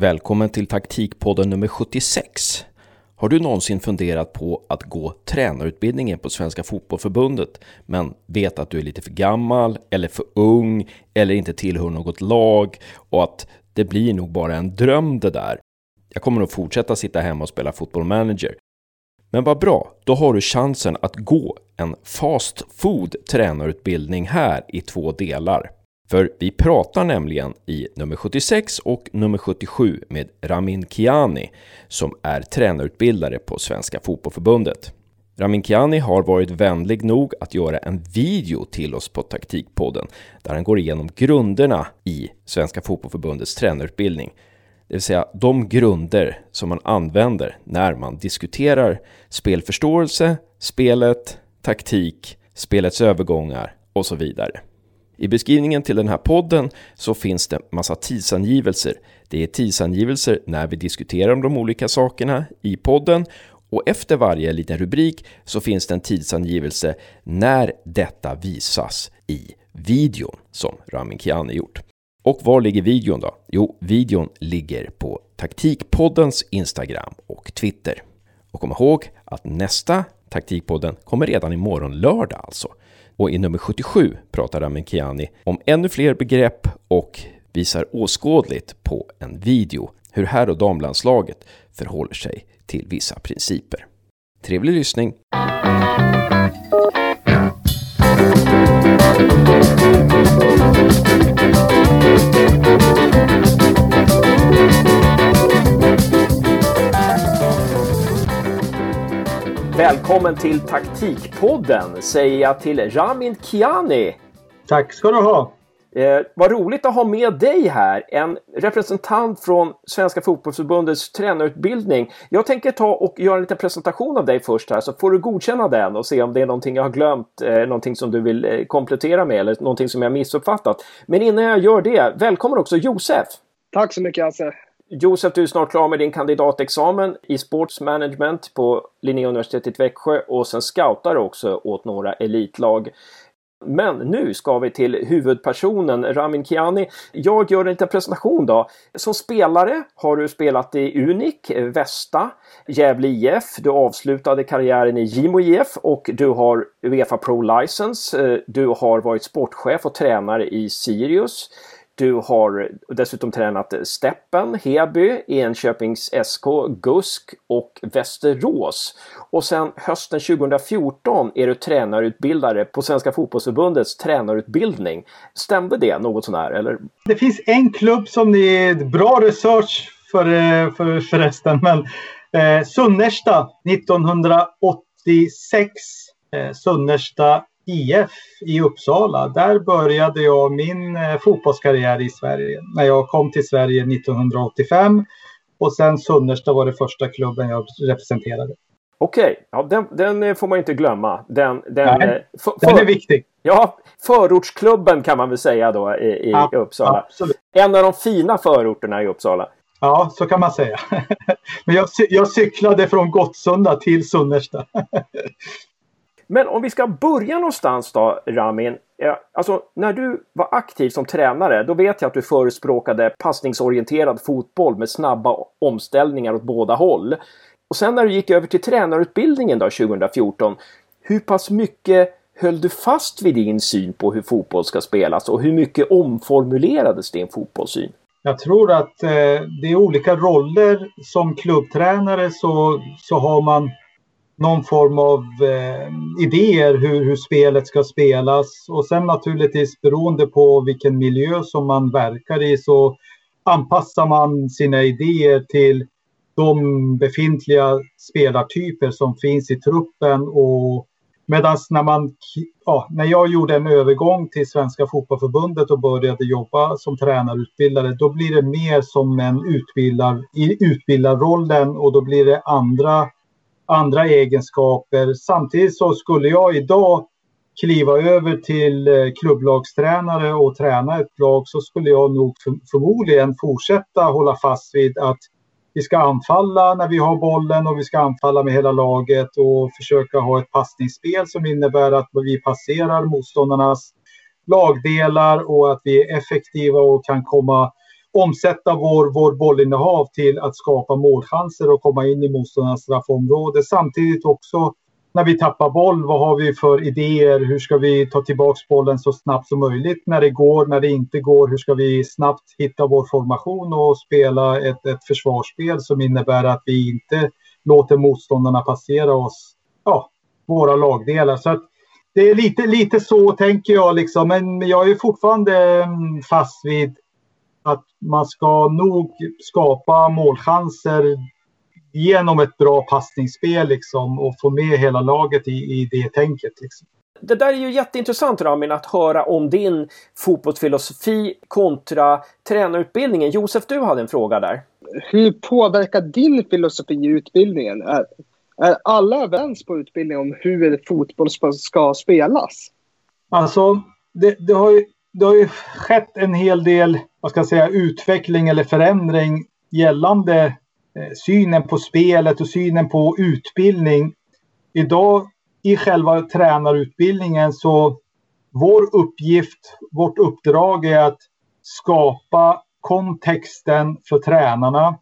Välkommen till taktikpodden nummer 76. Har du någonsin funderat på att gå tränarutbildningen på Svenska Fotbollförbundet men vet att du är lite för gammal eller för ung eller inte tillhör något lag och att det blir nog bara en dröm det där? Jag kommer nog fortsätta sitta hemma och spela fotboll manager. Men vad bra, då har du chansen att gå en fast food tränarutbildning här i två delar. För vi pratar nämligen i nummer 76 och nummer 77 med Ramin Kiani som är tränarutbildare på Svenska Fotbollförbundet. Ramin Kiani har varit vänlig nog att göra en video till oss på Taktikpodden där han går igenom grunderna i Svenska Fotbollförbundets tränarutbildning. Det vill säga de grunder som man använder när man diskuterar spelförståelse, spelet, taktik, spelets övergångar och så vidare. I beskrivningen till den här podden så finns det massa tidsangivelser. Det är tidsangivelser när vi diskuterar om de olika sakerna i podden och efter varje liten rubrik så finns det en tidsangivelse när detta visas i videon som Ramin Kiani gjort. Och var ligger videon då? Jo, videon ligger på Taktikpoddens Instagram och Twitter. Och kom ihåg att nästa Taktikpodden kommer redan imorgon lördag alltså. Och i nummer 77 pratar Ramin Kiani om ännu fler begrepp och visar åskådligt på en video hur herr och damlandslaget förhåller sig till vissa principer. Trevlig lyssning! Välkommen till Taktikpodden säger jag till Ramin Kiani. Tack ska du ha. Eh, vad roligt att ha med dig här, en representant från Svenska Fotbollförbundets tränarutbildning. Jag tänker ta och göra en liten presentation av dig först här, så får du godkänna den och se om det är någonting jag har glömt, eh, någonting som du vill eh, komplettera med eller någonting som jag missuppfattat. Men innan jag gör det, välkommen också Josef! Tack så mycket Hasse! Josef, du är snart klar med din kandidatexamen i sportsmanagement på Linnéuniversitetet i Växjö och sen scoutar du också åt några elitlag. Men nu ska vi till huvudpersonen Ramin Kiani. Jag gör en liten presentation då. Som spelare har du spelat i Unik, Västa, Gävle IF. Du avslutade karriären i Gimo IF och du har Uefa Pro License. Du har varit sportchef och tränare i Sirius. Du har dessutom tränat Steppen, Heby, Enköpings SK, GUSK och Västerås. Och sen hösten 2014 är du tränarutbildare på Svenska Fotbollförbundets tränarutbildning. Stämde det något sånär eller? Det finns en klubb som det är bra research för, eh, för förresten, men eh, Sunnersta 1986. Eh, Sunnersta IF i Uppsala. Där började jag min eh, fotbollskarriär i Sverige. När jag kom till Sverige 1985. Och sen Sunnersta var det första klubben jag representerade. Okej, ja, den, den, får man inte glömma. Den, den, Nej, eh, för, den är viktig. Ja, förortsklubben kan man väl säga då i, i ja, Uppsala. Absolut. En av de fina förorterna i Uppsala. Ja, så kan man säga. Men jag, jag cyklade från Gottsunda till Sunnersta. Men om vi ska börja någonstans då, Ramin. Alltså, när du var aktiv som tränare, då vet jag att du förespråkade passningsorienterad fotboll med snabba omställningar åt båda håll. Och sen när du gick över till tränarutbildningen då, 2014, hur pass mycket höll du fast vid din syn på hur fotboll ska spelas och hur mycket omformulerades din fotbollssyn? Jag tror att eh, det är olika roller. Som klubbtränare så, så har man någon form av eh, idéer hur, hur spelet ska spelas. Och sen naturligtvis beroende på vilken miljö som man verkar i så anpassar man sina idéer till de befintliga spelartyper som finns i truppen. Och Medan när, man, ja, när jag gjorde en övergång till Svenska Fotbollförbundet och började jobba som tränarutbildare, då blir det mer som en utbildar, i utbildarrollen och då blir det andra andra egenskaper. Samtidigt så skulle jag idag kliva över till eh, klubblagstränare och träna ett lag så skulle jag nog förmodligen fortsätta hålla fast vid att vi ska anfalla när vi har bollen och vi ska anfalla med hela laget och försöka ha ett passningsspel som innebär att vi passerar motståndarnas lagdelar och att vi är effektiva och kan komma omsätta vår, vår bollinnehav till att skapa målchanser och komma in i motståndarnas straffområde. Samtidigt också när vi tappar boll, vad har vi för idéer? Hur ska vi ta tillbaka bollen så snabbt som möjligt? När det går, när det inte går, hur ska vi snabbt hitta vår formation och spela ett, ett försvarsspel som innebär att vi inte låter motståndarna passera oss, ja, våra lagdelar. Så att det är lite, lite så tänker jag liksom, men jag är fortfarande mm, fast vid att man ska nog skapa målchanser genom ett bra passningsspel liksom, och få med hela laget i, i det tänket. Liksom. Det där är ju jätteintressant Ramin att höra om din fotbollsfilosofi kontra tränarutbildningen. Josef, du hade en fråga där. Hur påverkar din filosofi utbildningen? Är, är alla överens på utbildningen om hur fotboll ska spelas? Alltså, det, det, har ju, det har ju skett en hel del vad ska jag säga, utveckling eller förändring gällande eh, synen på spelet och synen på utbildning. Idag i själva tränarutbildningen så vår uppgift, vårt uppdrag är att skapa kontexten för tränarna,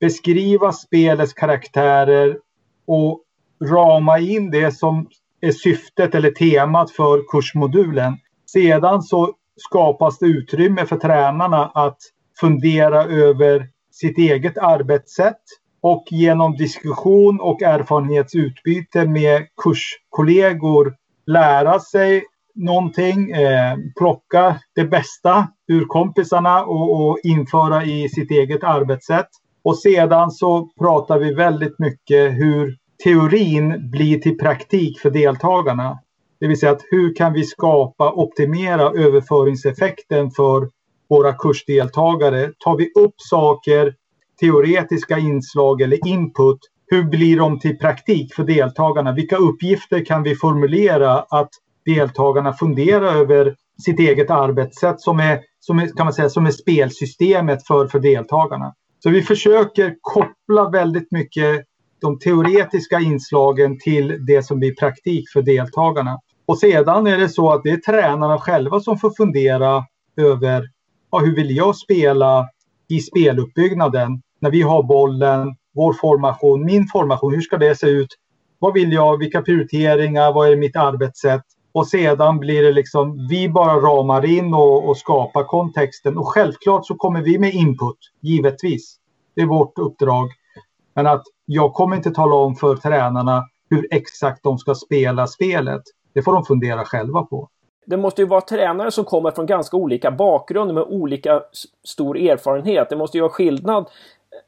beskriva spelets karaktärer och rama in det som är syftet eller temat för kursmodulen. Sedan så skapas det utrymme för tränarna att fundera över sitt eget arbetssätt och genom diskussion och erfarenhetsutbyte med kurskollegor lära sig någonting, eh, plocka det bästa ur kompisarna och, och, införa i sitt eget arbetssätt. Och sedan så pratar vi väldigt mycket hur teorin blir till praktik för deltagarna. Det vill säga att hur kan vi skapa, optimera överföringseffekten för våra kursdeltagare. Tar vi upp saker, teoretiska inslag eller input, hur blir de till praktik för deltagarna? Vilka uppgifter kan vi formulera att deltagarna funderar över sitt eget arbetssätt som är, som är, kan man säga, som är spelsystemet för, för deltagarna. Så vi försöker koppla väldigt mycket de teoretiska inslagen till det som blir praktik för deltagarna. Och sedan är det så att det är tränarna själva som får fundera över ja, hur vill jag spela i speluppbyggnaden när vi har bollen, vår formation, min formation, hur ska det se ut? Vad vill jag? Vilka prioriteringar? Vad är mitt arbetssätt? Och sedan blir det liksom, vi bara ramar in och, och skapar kontexten. Och självklart så kommer vi med input, givetvis. Det är vårt uppdrag. Men att jag kommer inte tala om för tränarna hur exakt de ska spela spelet. Det får de fundera själva på det måste ju vara tränare som kommer från ganska olika bakgrunder med olika stor erfarenhet. Det måste ju vara skillnad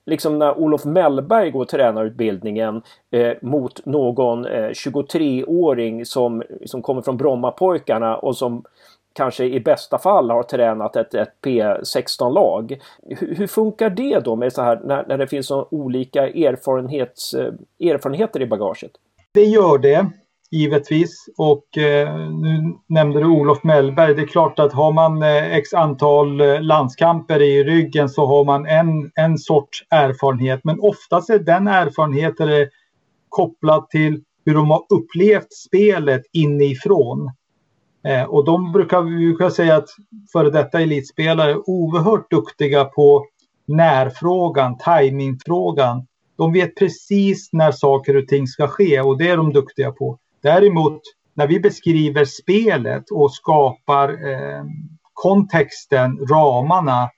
liksom när Olof Mellberg går tränarutbildningen eh, mot någon eh, 23-åring som, som kommer från Brommapojkarna och som kanske i bästa fall har tränat ett, ett P16-lag. Hur, hur, funkar det då med så här när, när det finns så olika erfarenhets, eh, erfarenheter i bagaget? Det gör det givetvis. Och eh, nu nämnde du Olof Mellberg. Det är klart att har man eh, x antal eh, landskamper i ryggen så har man en, en sorts erfarenhet. Men oftast är den erfarenheten eh, kopplad till hur de har upplevt spelet inifrån. Eh, och de brukar, vi säga att före detta elitspelare är oerhört duktiga på närfrågan, timingfrågan. De vet precis när saker och ting ska ske och det är de duktiga på. Däremot när vi beskriver spelet och skapar eh, kontexten, ramarna,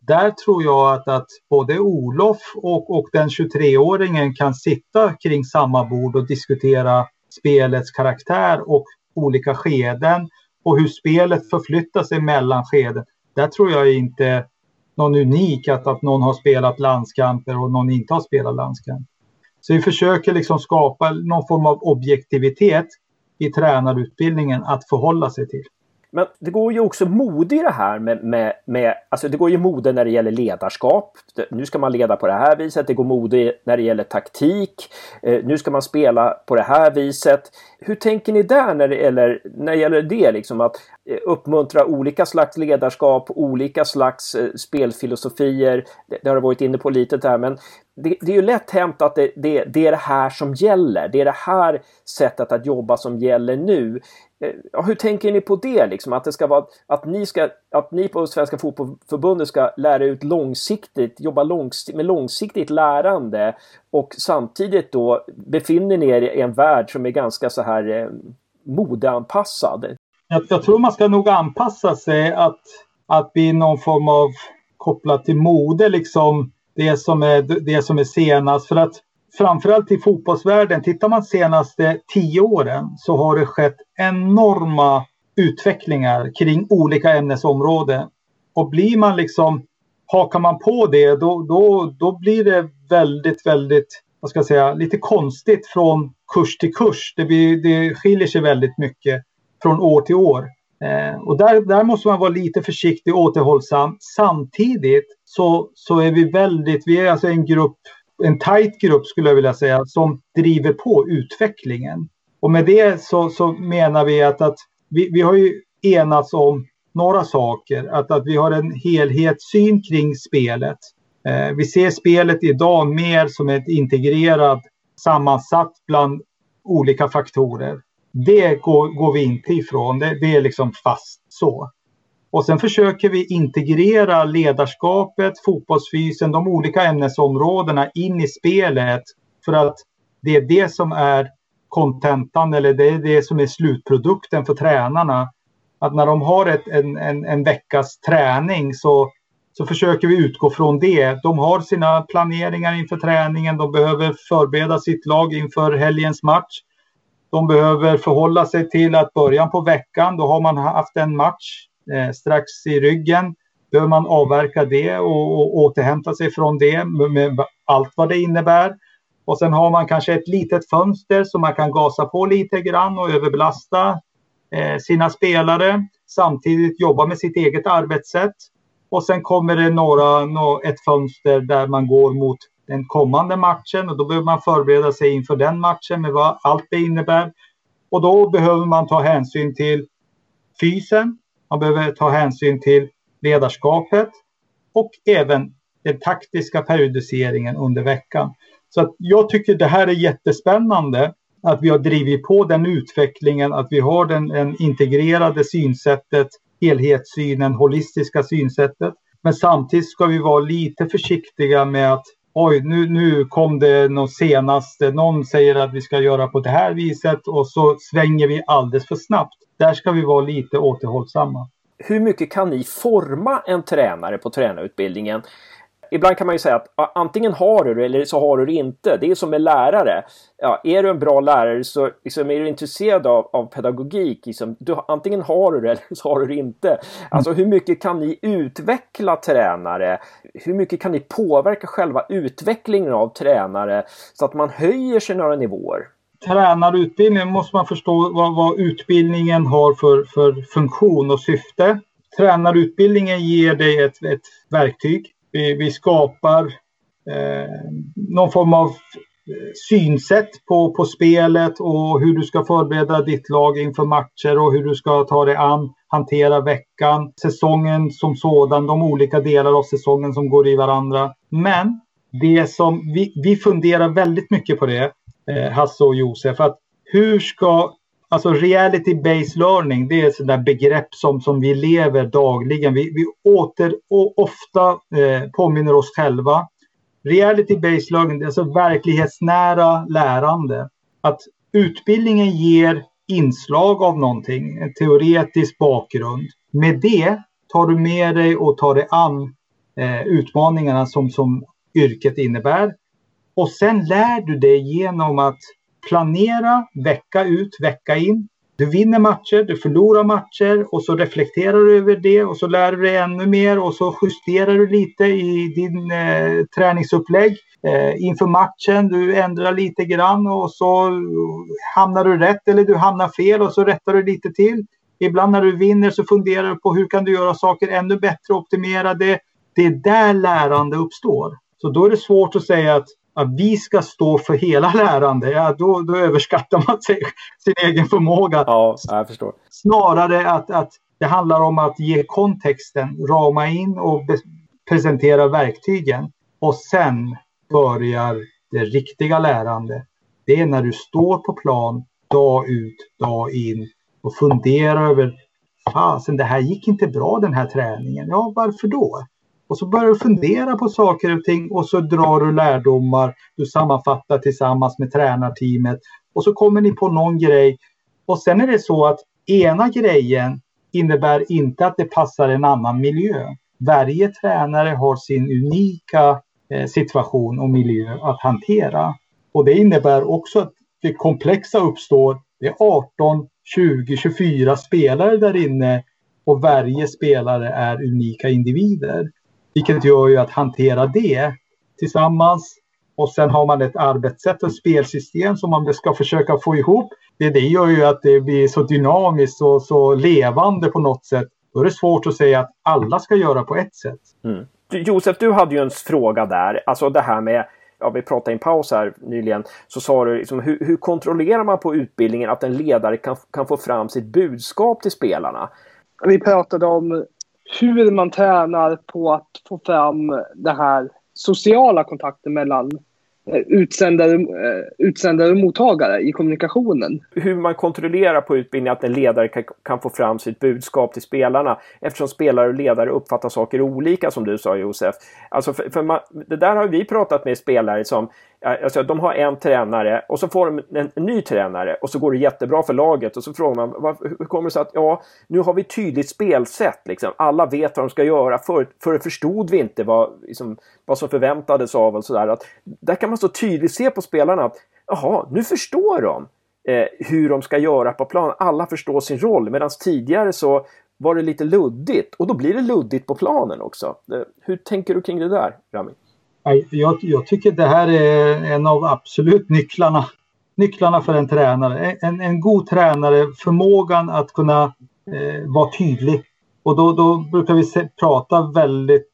där tror jag att, att både Olof och, och den 23-åringen kan sitta kring samma bord och diskutera spelets karaktär och olika skeden och hur spelet förflyttar sig mellan skeden. Där tror jag inte någon unik att, att någon har spelat landskamper och någon inte har spelat landskamper. Så vi försöker liksom skapa någon form av objektivitet i tränarutbildningen att förhålla sig till. Men det går ju också mode i det här med, med, med, alltså det går ju mode när det gäller ledarskap. Nu ska man leda på det här viset. Det går mode när det gäller taktik. Eh, nu ska man spela på det här viset. Hur tänker ni där när det gäller, när det, gäller det liksom att eh, uppmuntra olika slags ledarskap, olika slags eh, spelfilosofier. Det, det har du varit inne på lite där men det, det, är ju lätt hänt att det, det, det, är det här som gäller. Det är det här sättet att jobba som gäller nu. Eh, hur tänker ni på det? Liksom? Att, det ska vara, att, ni ska, att ni på Svenska Fotbollförbundet ska lära ut långsiktigt, jobba långsiktigt, med långsiktigt lärande och samtidigt då befinner ni er i en värld som är ganska så här eh, modeanpassad. Jag, jag tror man ska nog anpassa sig att, att bli någon form av kopplat till mode liksom det som är, det som är senast. För att framförallt i fotbollsvärlden, tittar man senaste tio åren så har det skett enorma utvecklingar kring olika ämnesområden. Och blir man liksom, hakar man på det då, då, då blir det väldigt, väldigt, vad ska jag säga, lite konstigt från kurs till kurs. Det, blir, det skiljer sig väldigt mycket från år till år. Eh, och där, där måste man vara lite försiktig och återhållsam. Samtidigt så, så är vi väldigt, vi är alltså en grupp, en tajt grupp skulle jag vilja säga, som driver på utvecklingen. Och med det så, så menar vi att, att vi, vi har ju enats om några saker. Att, att vi har en helhetssyn kring spelet. Eh, vi ser spelet idag mer som ett integrerat sammansatt bland olika faktorer. Det går, går vi inte ifrån. Det, det är liksom fast så. Och sen försöker vi integrera ledarskapet, fotbollsfysen, de olika ämnesområdena in i spelet. För att det är det som är kontentan eller det är det som är slutprodukten för tränarna. Att när de har ett, en, en, en veckas träning så, så försöker vi utgå från det. De har sina planeringar inför träningen, de behöver förbereda sitt lag inför helgens match. De behöver förhålla sig till att början på veckan, då har man haft en match Eh, strax i ryggen. Behöver man avverka det och, och återhämta sig från det med, med, allt vad det innebär. Och sen har man kanske ett litet fönster som man kan gasa på lite grann och överbelasta eh, sina spelare. Samtidigt jobba med sitt eget arbetssätt. Och sen kommer det några, ett fönster där man går mot den kommande matchen och då behöver man förbereda sig inför den matchen med vad allt det innebär. Och då behöver man ta hänsyn till fysen, man behöver ta hänsyn till ledarskapet och även den taktiska periodiseringen under veckan. Så att jag tycker det här är jättespännande att vi har drivit på den utvecklingen, att vi har den den integrerade synsättet, helhetssynen, holistiska synsättet. Men samtidigt ska vi vara lite försiktiga med att oj, nu, nu kom det något senaste, någon säger att vi ska göra på det här viset och så svänger vi alldeles för snabbt. Där ska vi vara lite återhållsamma. Hur mycket kan ni forma en tränare på tränarutbildningen? ibland kan man ju säga att antingen har du det eller så har du det inte. Det är som med lärare. Ja, är du en bra lärare så liksom, är du intresserad av, av pedagogik. Liksom, du, antingen har du det eller så har du det inte. Alltså hur mycket kan ni utveckla tränare? Hur mycket kan ni påverka själva utvecklingen av tränare så att man höjer sig några nivåer? Tränarutbildningen måste man förstå vad, vad utbildningen har för, för funktion och syfte. Tränarutbildningen ger dig ett, ett verktyg vi, vi skapar eh, någon form av eh, synsätt på, på spelet och hur du ska förbereda ditt lag inför matcher och hur du ska ta dig an, hantera veckan, säsongen som sådan, de olika delar av säsongen som går i varandra. Men det som vi, vi funderar väldigt mycket på det, eh, Hasse och Josef, att hur ska Alltså reality-based learning, det är ett sådant begrepp som, som vi lever dagligen. Vi, vi åter och ofta eh, påminner oss själva. Reality-based learning, alltså verklighetsnära lärande. Att utbildningen ger inslag av någonting, en teoretisk bakgrund. Med det tar du med dig och tar dig an eh, utmaningarna som, som yrket innebär. Och sen lär du dig genom att planera vecka ut, vecka in. Du vinner matcher, du förlorar matcher och så reflekterar du över det och så lär du dig ännu mer och så justerar du lite i din eh, träningsupplägg eh, inför matchen. Du ändrar lite grann och så hamnar du rätt eller du hamnar fel och så rättar du lite till. Ibland när du vinner så funderar du på hur kan du göra saker ännu bättre, optimera det. Det är där lärande uppstår. Så då är det svårt att säga att att vi ska stå för hela lärande, ja, då, då överskattar man sig, sin egen förmåga. Ja, jag förstår. Snarare att, att det handlar om att ge kontexten, rama in och presentera verktygen. Och sen börjar det riktiga lärandet. Det är när du står på plan dag ut, dag in och funderar över fasen, det här gick inte bra den här träningen. Ja, varför då? Och så börjar du fundera på saker och ting och så drar du lärdomar. Du sammanfattar tillsammans med tränarteamet och så kommer ni på någon grej. Och sen är det så att ena grejen innebär inte att det passar en annan miljö. Varje tränare har sin unika eh, situation och miljö att hantera. Och det innebär också att det komplexa uppstår. Det är 18, 20, 24 spelare där inne och varje spelare är unika individer. Vilket gör ju att hantera det tillsammans och sen har man ett arbetssätt och spelsystem som man ska försöka få ihop. Det, det gör ju att det blir så dynamiskt och så levande på något sätt. Då är det svårt att säga att alla ska göra på ett sätt. Mm. Josef, du hade ju en fråga där. Alltså det här med ja, vi pratade i en paus här nyligen, så sa du liksom, hur, hur, kontrollerar man på utbildningen att en ledare kan, kan få fram sitt budskap till spelarna? Vi pratade om hur man tränar på att få fram den här sociala kontakten mellan eh, utsändare, eh, utsändare och mottagare i kommunikationen. Hur man kontrollerar på utbildningen att en ledare kan, kan, få fram sitt budskap till spelarna eftersom spelare och ledare uppfattar saker olika som du sa Josef. Alltså för, för man, det där har vi pratat med spelare som Alltså, de har en tränare och så får de en, en, ny tränare och så går det jättebra för laget och så frågar man var, hur kommer det sig att ja, nu har vi tydligt spelsätt. Liksom. Alla vet vad de ska göra. Förr för förstod vi inte vad, liksom, vad som förväntades av oss. Där kan man så tydligt se på spelarna att jaha, nu förstår de eh, hur de ska göra på plan. Alla förstår sin roll medan tidigare så var det lite luddigt och då blir det luddigt på planen också. Eh, hur tänker du kring det där, Rami? Jag, jag tycker det här är en av absolut nycklarna, nycklarna för en tränare. En, en god tränare, förmågan att kunna eh, vara tydlig. Och då, då brukar vi se, prata väldigt,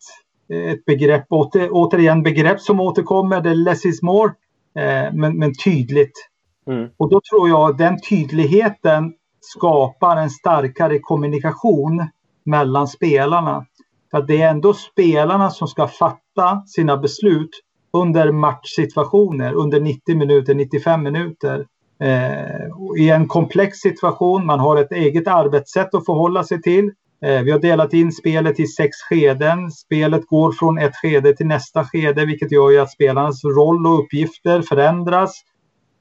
eh, ett begrepp, åter, återigen begrepp som återkommer, det är less is more, eh, men, men tydligt. Mm. Och då tror jag den tydligheten skapar en starkare kommunikation mellan spelarna. För att det är ändå spelarna som ska fatta sina beslut under matchsituationer, under 90 minuter, 95 minuter. Eh, I en komplex situation, man har ett eget arbetssätt att förhålla sig till. Eh, vi har delat in spelet i sex skeden. Spelet går från ett skede till nästa skede, vilket gör att spelarnas roll och uppgifter förändras.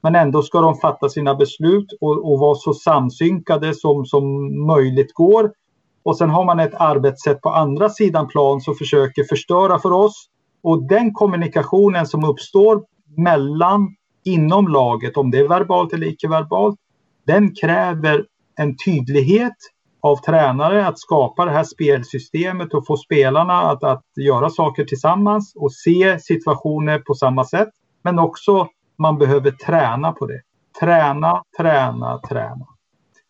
Men ändå ska de fatta sina beslut och, och vara så samsynkade som, som möjligt går och sen har man ett arbetssätt på andra sidan plan som försöker förstöra för oss. Och den kommunikationen som uppstår mellan, inom laget, om det är verbalt eller icke-verbalt, den kräver en tydlighet av tränare att skapa det här spelsystemet och få spelarna att, att göra saker tillsammans och se situationer på samma sätt. Men också man behöver träna på det. Träna, träna, träna.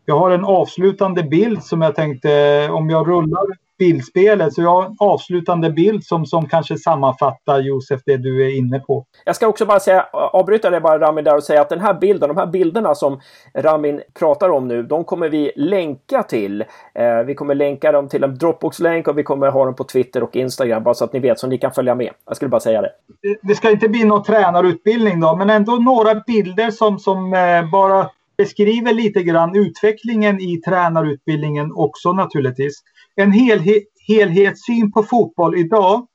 Jag har en avslutande bild som jag tänkte, om jag rullar bildspelet, så jag har en avslutande bild som, som kanske sammanfattar Josef, det du är inne på. Jag ska också bara säga, avbryta det bara Ramin där och säga att den här bilden, de här bilderna som Ramin pratar om nu, de kommer vi länka till. Eh, vi kommer länka dem till en Dropbox-länk och vi kommer ha dem på Twitter och Instagram, bara så att ni vet, så ni kan följa med. Jag skulle bara säga det. Det ska inte bli någon tränarutbildning då, men ändå några bilder som, som eh, bara beskriver lite grann utvecklingen i tränarutbildningen också naturligtvis. En helhet, helhetssyn på fotboll idag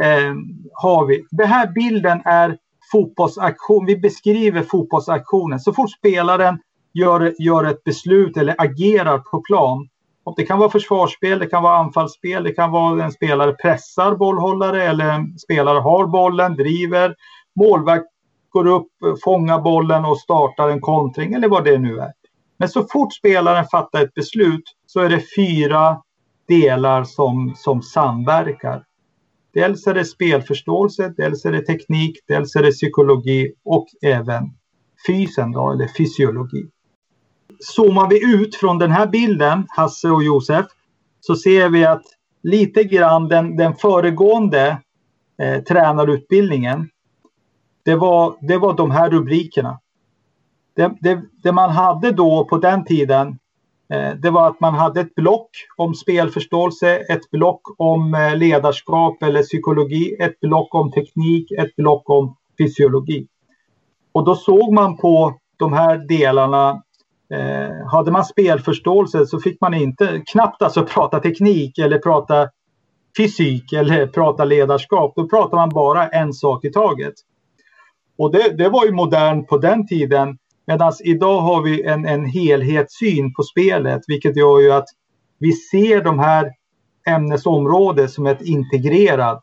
eh, har vi. Den här bilden är fotbollsaktion. Vi beskriver fotbollsaktionen. Så fort spelaren gör, gör ett beslut eller agerar på plan. Och det kan vara försvarsspel, det kan vara anfallsspel, det kan vara en spelare pressar bollhållare eller en spelare har bollen, driver. Målvakt går upp, fångar bollen och startar en kontring eller vad det nu är. Men så fort spelaren fattar ett beslut så är det fyra delar som, som samverkar. Dels är det spelförståelse, dels är det teknik, dels är det psykologi och även fysen då, eller fysiologi. Zoomar vi ut från den här bilden, Hasse och Josef, så ser vi att lite grann den, den föregående eh, tränarutbildningen det var, det var de här rubrikerna. Det, det, det, man hade då på den tiden, Eh, det var att man hade ett block om spelförståelse, ett block om eh, ledarskap eller psykologi, ett block om teknik, ett block om fysiologi. Och då såg man på de här delarna Eh, hade man spelförståelse så fick man inte knappt alltså prata teknik eller prata fysik eller prata ledarskap. Då pratar man bara en sak i taget. Och det, det var ju modernt på den tiden. Medan idag har vi en, en helhetssyn på spelet, vilket gör ju att vi ser de här ämnesområdena som ett integrerat.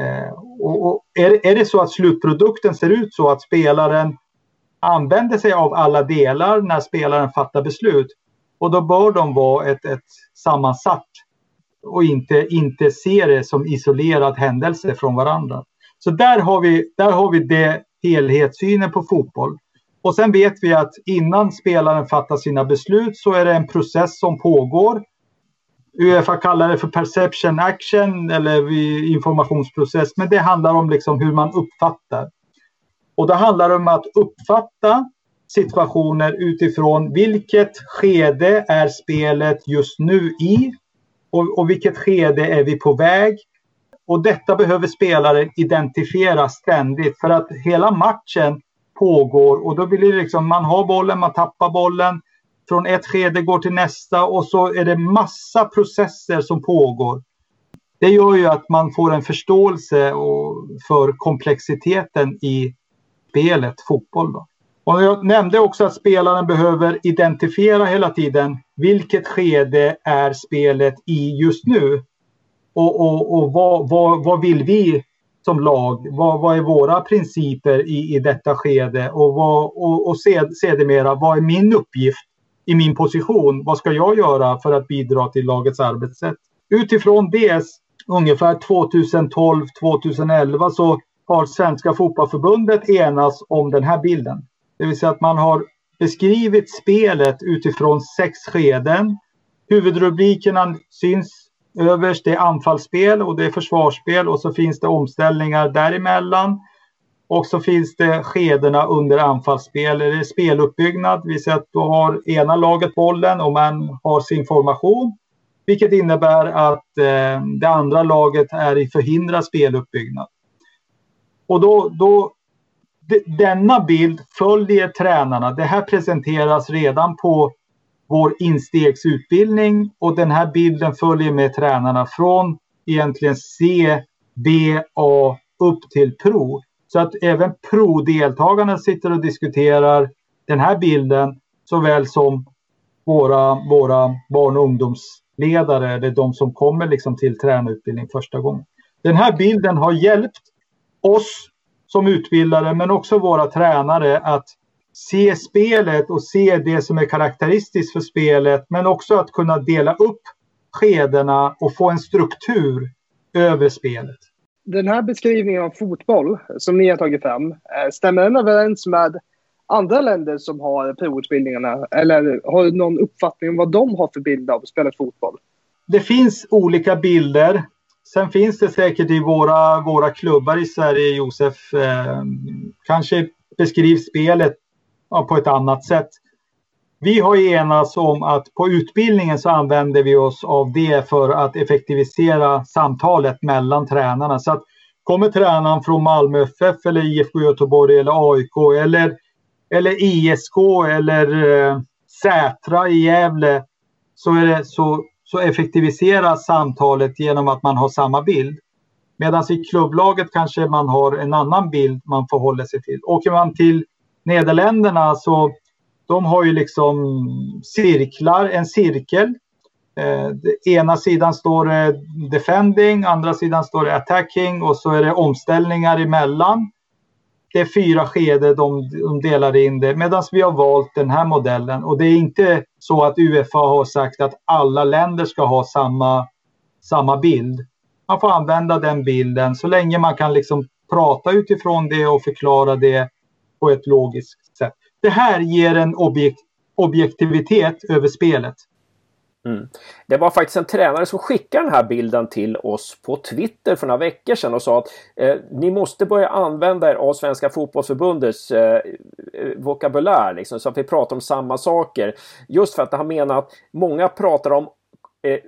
Eh, och, och är, är det så att slutprodukten ser ut så att spelaren använder sig av alla delar när spelaren fattar beslut. Och då bör de vara ett, ett sammansatt och inte, inte se det som isolerad händelse från varandra. Så där har vi, där har vi det helhetssynen på fotboll. Och sen vet vi att innan spelaren fattar sina beslut så är det en process som pågår. Uefa kallar det för perception action eller informationsprocess, men det handlar om liksom hur man uppfattar. Och det handlar om att uppfatta situationer utifrån vilket skede är spelet just nu i och, och vilket skede är vi på väg. Och detta behöver spelare identifiera ständigt för att hela matchen pågår och då blir det liksom man har bollen, man tappar bollen från ett skede går till nästa och så är det massa processer som pågår. Det gör ju att man får en förståelse för komplexiteten i spelet fotboll. Då. Och jag nämnde också att spelaren behöver identifiera hela tiden vilket skede är spelet i just nu. Och, och, och vad, vad, vad vill vi som lag? Vad, vad är våra principer i, i detta skede? Och, vad, och, och sed, sedermera, vad är min uppgift i min position? Vad ska jag göra för att bidra till lagets arbetssätt? Utifrån det, ungefär 2012-2011, så har Svenska Fotbollförbundet enats om den här bilden. Det vill säga att man har beskrivit spelet utifrån sex skeden. Huvudrubrikerna syns överst. Är anfallsspel och det är försvarsspel och så finns det omställningar däremellan. Och så finns det skedena under anfallsspel. Det är speluppbyggnad. Vi ser att då har ena laget bollen och man har sin formation. Vilket innebär att eh, det andra laget är i förhindrad speluppbyggnad. Och då, då denna bild följer tränarna. Det här presenteras redan på vår instegsutbildning och den här bilden följer med tränarna från egentligen C, B, A upp till Pro. Så att även Pro-deltagarna sitter och diskuterar den här bilden såväl som våra, våra barn och ungdomsledare, eller de som kommer liksom till tränarutbildning första gången. Den här bilden har hjälpt oss som utbildare men också våra tränare att se spelet och se det som är karaktäristiskt för spelet men också att kunna dela upp skedena och få en struktur över spelet. Den här beskrivningen av fotboll som ni har tagit fram, eh, stämmer den överens med andra länder som har provutbildningarna? Eller har du någon uppfattning om vad de har för bild av att spela fotboll? Det finns olika bilder. Sen finns det säkert i våra, våra klubbar i Sverige, Josef, eh, kanske beskrivs spelet på ett annat sätt. Vi har enats om att på utbildningen så använder vi oss av det för att effektivisera samtalet mellan tränarna. Så att kommer tränaren från Malmö FF eller IFK Göteborg eller AIK eller, eller ISK eller eh, Sätra i Gävle så, är det, så så effektiviseras samtalet genom att man har samma bild. Medan i klubblaget kanske man har en annan bild man förhåller sig till. Åker man till Nederländerna så de har ju liksom cirklar, en cirkel. Eh, ena sidan står det defending, andra sidan står det attacking och så är det omställningar emellan det är fyra skeden de, de delar in det. Medan vi har valt den här modellen. Och det är inte så att Uefa har sagt att alla länder ska ha samma, samma bild. Man får använda den bilden så länge man kan liksom prata utifrån det och förklara det på ett logiskt sätt. Det här ger en objekt, objektivitet över spelet. Mm. Det var faktiskt en tränare som skickade den här bilden till oss på Twitter för några veckor sedan och sa att eh, ni måste börja använda er av Svenska fotbollsförbundets eh, eh vokabulär liksom, så att vi pratar om samma saker. Just för att han menar att många pratar om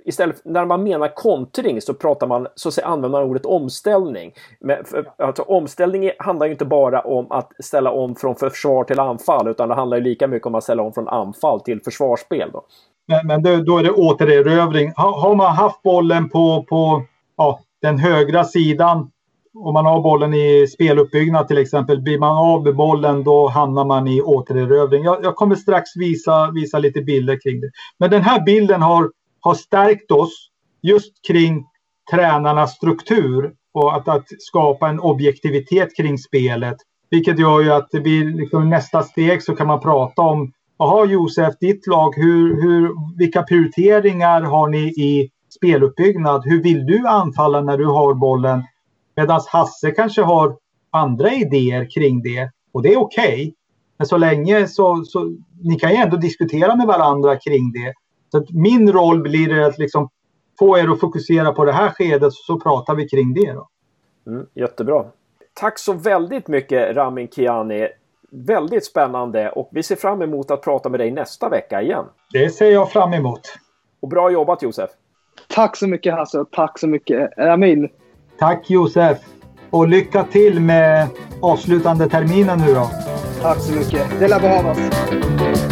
istället när man menar kontring så pratar man så använder man ordet omställning. Men för, alltså, omställning handlar ju inte bara om att ställa om från försvar till anfall utan det handlar ju lika mycket om att ställa om från anfall till försvarsspel. Då. Men, men det, då är det återerövring. Har, har man haft bollen på, på ja, den högra sidan om man har bollen i speluppbyggnad till exempel, blir man av med bollen då hamnar man i återerövring. Jag, jag, kommer strax visa, visa lite bilder kring det. Men den här bilden har, har stärkt oss just kring tränarnas struktur och att, att skapa en objektivitet kring spelet. Vilket gör ju att det blir liksom nästa steg så kan man prata om Jaha Josef, ditt lag, hur, hur, vilka prioriteringar har ni i speluppbyggnad? Hur vill du anfalla när du har bollen? Medan Hasse kanske har andra idéer kring det och det är okej. Okay. Men så länge så, så ni kan ju ändå diskutera med varandra kring det. Så min roll blir att liksom få er att fokusera på det här skedet så pratar vi kring det. Då. Mm, jättebra. Tack så väldigt mycket Ramin Kiani väldigt spännande och vi ser fram emot att prata med dig nästa vecka igen. Det ser jag fram emot. Och bra jobbat Josef! Tack så mycket Hasse och tack så mycket Ramin! Tack Josef! Och lycka till med avslutande terminen nu då! Tack så mycket! Det lär behövas!